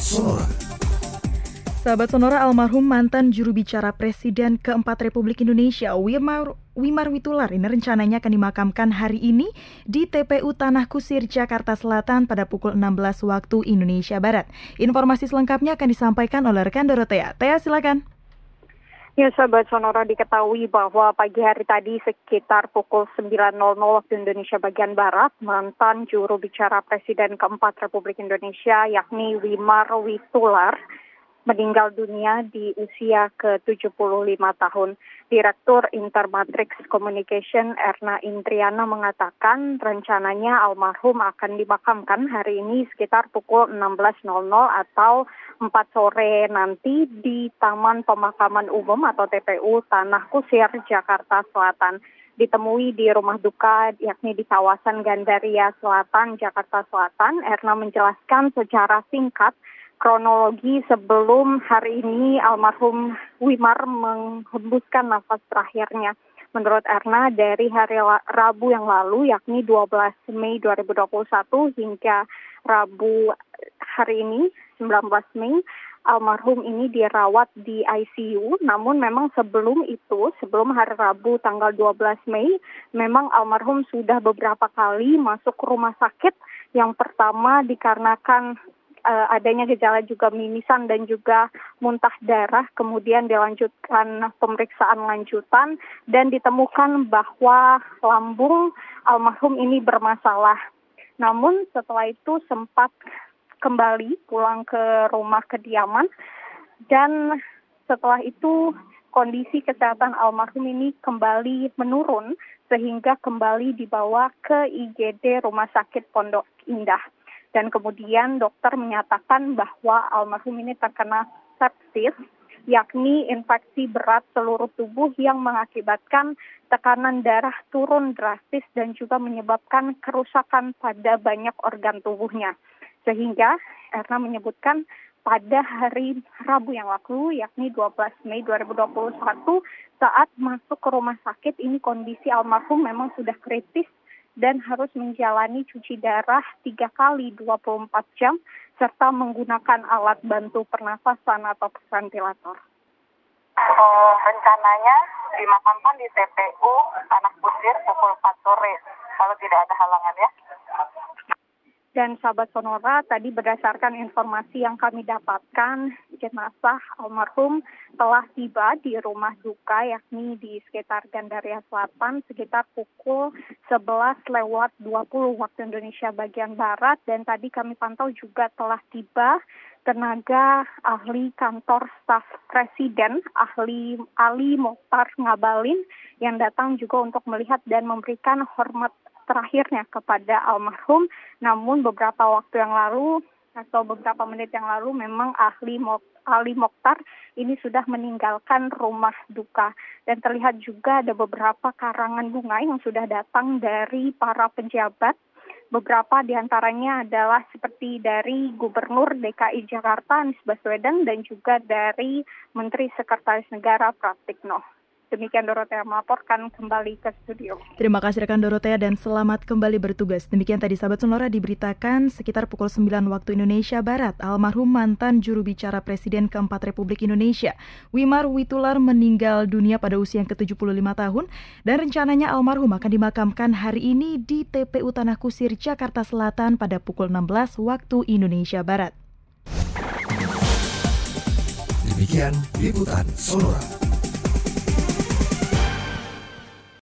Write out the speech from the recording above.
Sonora. Sahabat Sonora almarhum mantan juru bicara Presiden keempat Republik Indonesia Wimar, Wimar Witular ini rencananya akan dimakamkan hari ini di TPU Tanah Kusir Jakarta Selatan pada pukul 16 waktu Indonesia Barat. Informasi selengkapnya akan disampaikan oleh rekan Dorotea. Tea silakan. Ya sahabat Sonora diketahui bahwa pagi hari tadi sekitar pukul 9.00 waktu Indonesia bagian Barat, mantan juru bicara Presiden keempat Republik Indonesia yakni Wimar Witular meninggal dunia di usia ke-75 tahun. Direktur Intermatrix Communication Erna Indriana mengatakan rencananya almarhum akan dimakamkan hari ini sekitar pukul 16.00 atau 4 sore nanti di Taman Pemakaman Umum atau TPU Tanah Kusir, Jakarta Selatan ditemui di rumah duka yakni di kawasan Gandaria Selatan, Jakarta Selatan. Erna menjelaskan secara singkat kronologi sebelum hari ini almarhum Wimar menghembuskan nafas terakhirnya. Menurut Erna, dari hari Rabu yang lalu, yakni 12 Mei 2021 hingga Rabu hari ini, 19 Mei, almarhum ini dirawat di ICU. Namun memang sebelum itu, sebelum hari Rabu tanggal 12 Mei, memang almarhum sudah beberapa kali masuk rumah sakit. Yang pertama dikarenakan adanya gejala juga mimisan dan juga muntah darah, kemudian dilanjutkan pemeriksaan lanjutan dan ditemukan bahwa lambung almarhum ini bermasalah. Namun setelah itu sempat kembali pulang ke rumah kediaman dan setelah itu kondisi kesehatan almarhum ini kembali menurun sehingga kembali dibawa ke IGD Rumah Sakit Pondok Indah dan kemudian dokter menyatakan bahwa almarhum ini terkena sepsis yakni infeksi berat seluruh tubuh yang mengakibatkan tekanan darah turun drastis dan juga menyebabkan kerusakan pada banyak organ tubuhnya. Sehingga Erna menyebutkan pada hari Rabu yang lalu yakni 12 Mei 2021 saat masuk ke rumah sakit ini kondisi almarhum memang sudah kritis dan harus menjalani cuci darah tiga kali 24 jam serta menggunakan alat bantu pernafasan atau ventilator. Uh, rencananya dimakamkan di TPU Tanah Kusir pukul 4 sore kalau tidak ada halangan ya. Dan sahabat Sonora, tadi berdasarkan informasi yang kami dapatkan, jenazah almarhum telah tiba di rumah duka yakni di sekitar Gandaria Selatan sekitar pukul 11 lewat 20 waktu Indonesia bagian Barat dan tadi kami pantau juga telah tiba tenaga ahli kantor staf presiden, ahli Ali Mokhtar Ngabalin yang datang juga untuk melihat dan memberikan hormat terakhirnya kepada almarhum. Namun beberapa waktu yang lalu atau beberapa menit yang lalu memang ahli Ali Mokhtar ini sudah meninggalkan rumah duka dan terlihat juga ada beberapa karangan bunga yang sudah datang dari para pejabat beberapa di antaranya adalah seperti dari Gubernur DKI Jakarta Anies Baswedan dan juga dari Menteri Sekretaris Negara Pratikno. Demikian Dorotea melaporkan kembali ke studio. Terima kasih rekan Dorotea dan selamat kembali bertugas. Demikian tadi sahabat Sonora diberitakan sekitar pukul 9 waktu Indonesia Barat, almarhum mantan juru bicara Presiden keempat Republik Indonesia, Wimar Witular meninggal dunia pada usia yang ke-75 tahun dan rencananya almarhum akan dimakamkan hari ini di TPU Tanah Kusir, Jakarta Selatan pada pukul 16 waktu Indonesia Barat. Demikian liputan Sonora.